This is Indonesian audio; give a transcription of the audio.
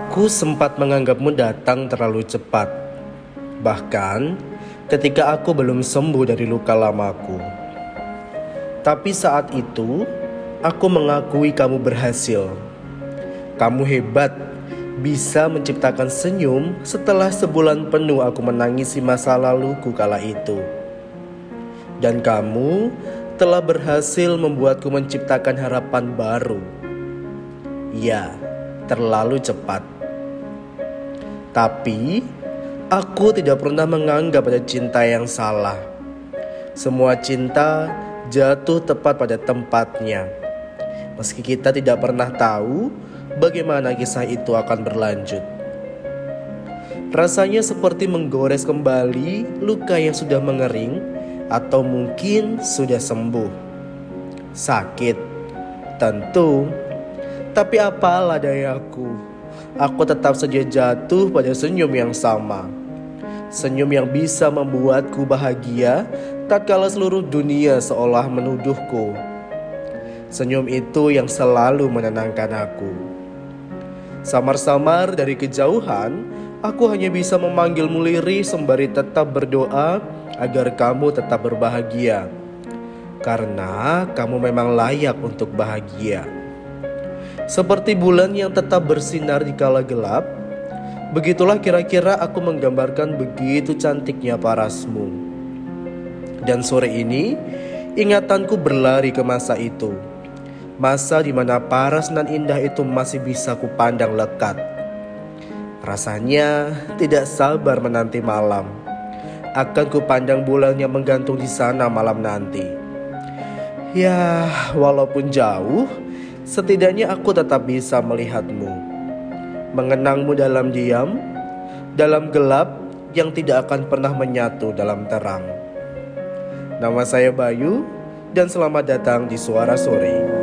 Aku sempat menganggapmu datang terlalu cepat. Bahkan ketika aku belum sembuh dari luka lamaku. Tapi saat itu, aku mengakui kamu berhasil. Kamu hebat, bisa menciptakan senyum setelah sebulan penuh aku menangisi masa laluku kala itu. Dan kamu telah berhasil membuatku menciptakan harapan baru. Ya, terlalu cepat. Tapi aku tidak pernah menganggap ada cinta yang salah. Semua cinta jatuh tepat pada tempatnya. Meski kita tidak pernah tahu bagaimana kisah itu akan berlanjut. Rasanya seperti menggores kembali luka yang sudah mengering atau mungkin sudah sembuh. Sakit, tentu tapi apalah dayaku, aku tetap saja jatuh pada senyum yang sama. Senyum yang bisa membuatku bahagia tatkala seluruh dunia seolah menuduhku. Senyum itu yang selalu menenangkan aku. Samar-samar dari kejauhan, aku hanya bisa memanggilmu lirih sembari tetap berdoa agar kamu tetap berbahagia. Karena kamu memang layak untuk bahagia. Seperti bulan yang tetap bersinar di kala gelap, begitulah kira-kira aku menggambarkan begitu cantiknya parasmu. Dan sore ini, ingatanku berlari ke masa itu. Masa di mana paras nan indah itu masih bisa kupandang lekat. Rasanya tidak sabar menanti malam. Akan kupandang bulan yang menggantung di sana malam nanti. Ya, walaupun jauh, Setidaknya aku tetap bisa melihatmu, mengenangmu dalam diam, dalam gelap yang tidak akan pernah menyatu dalam terang. Nama saya Bayu, dan selamat datang di Suara Sore.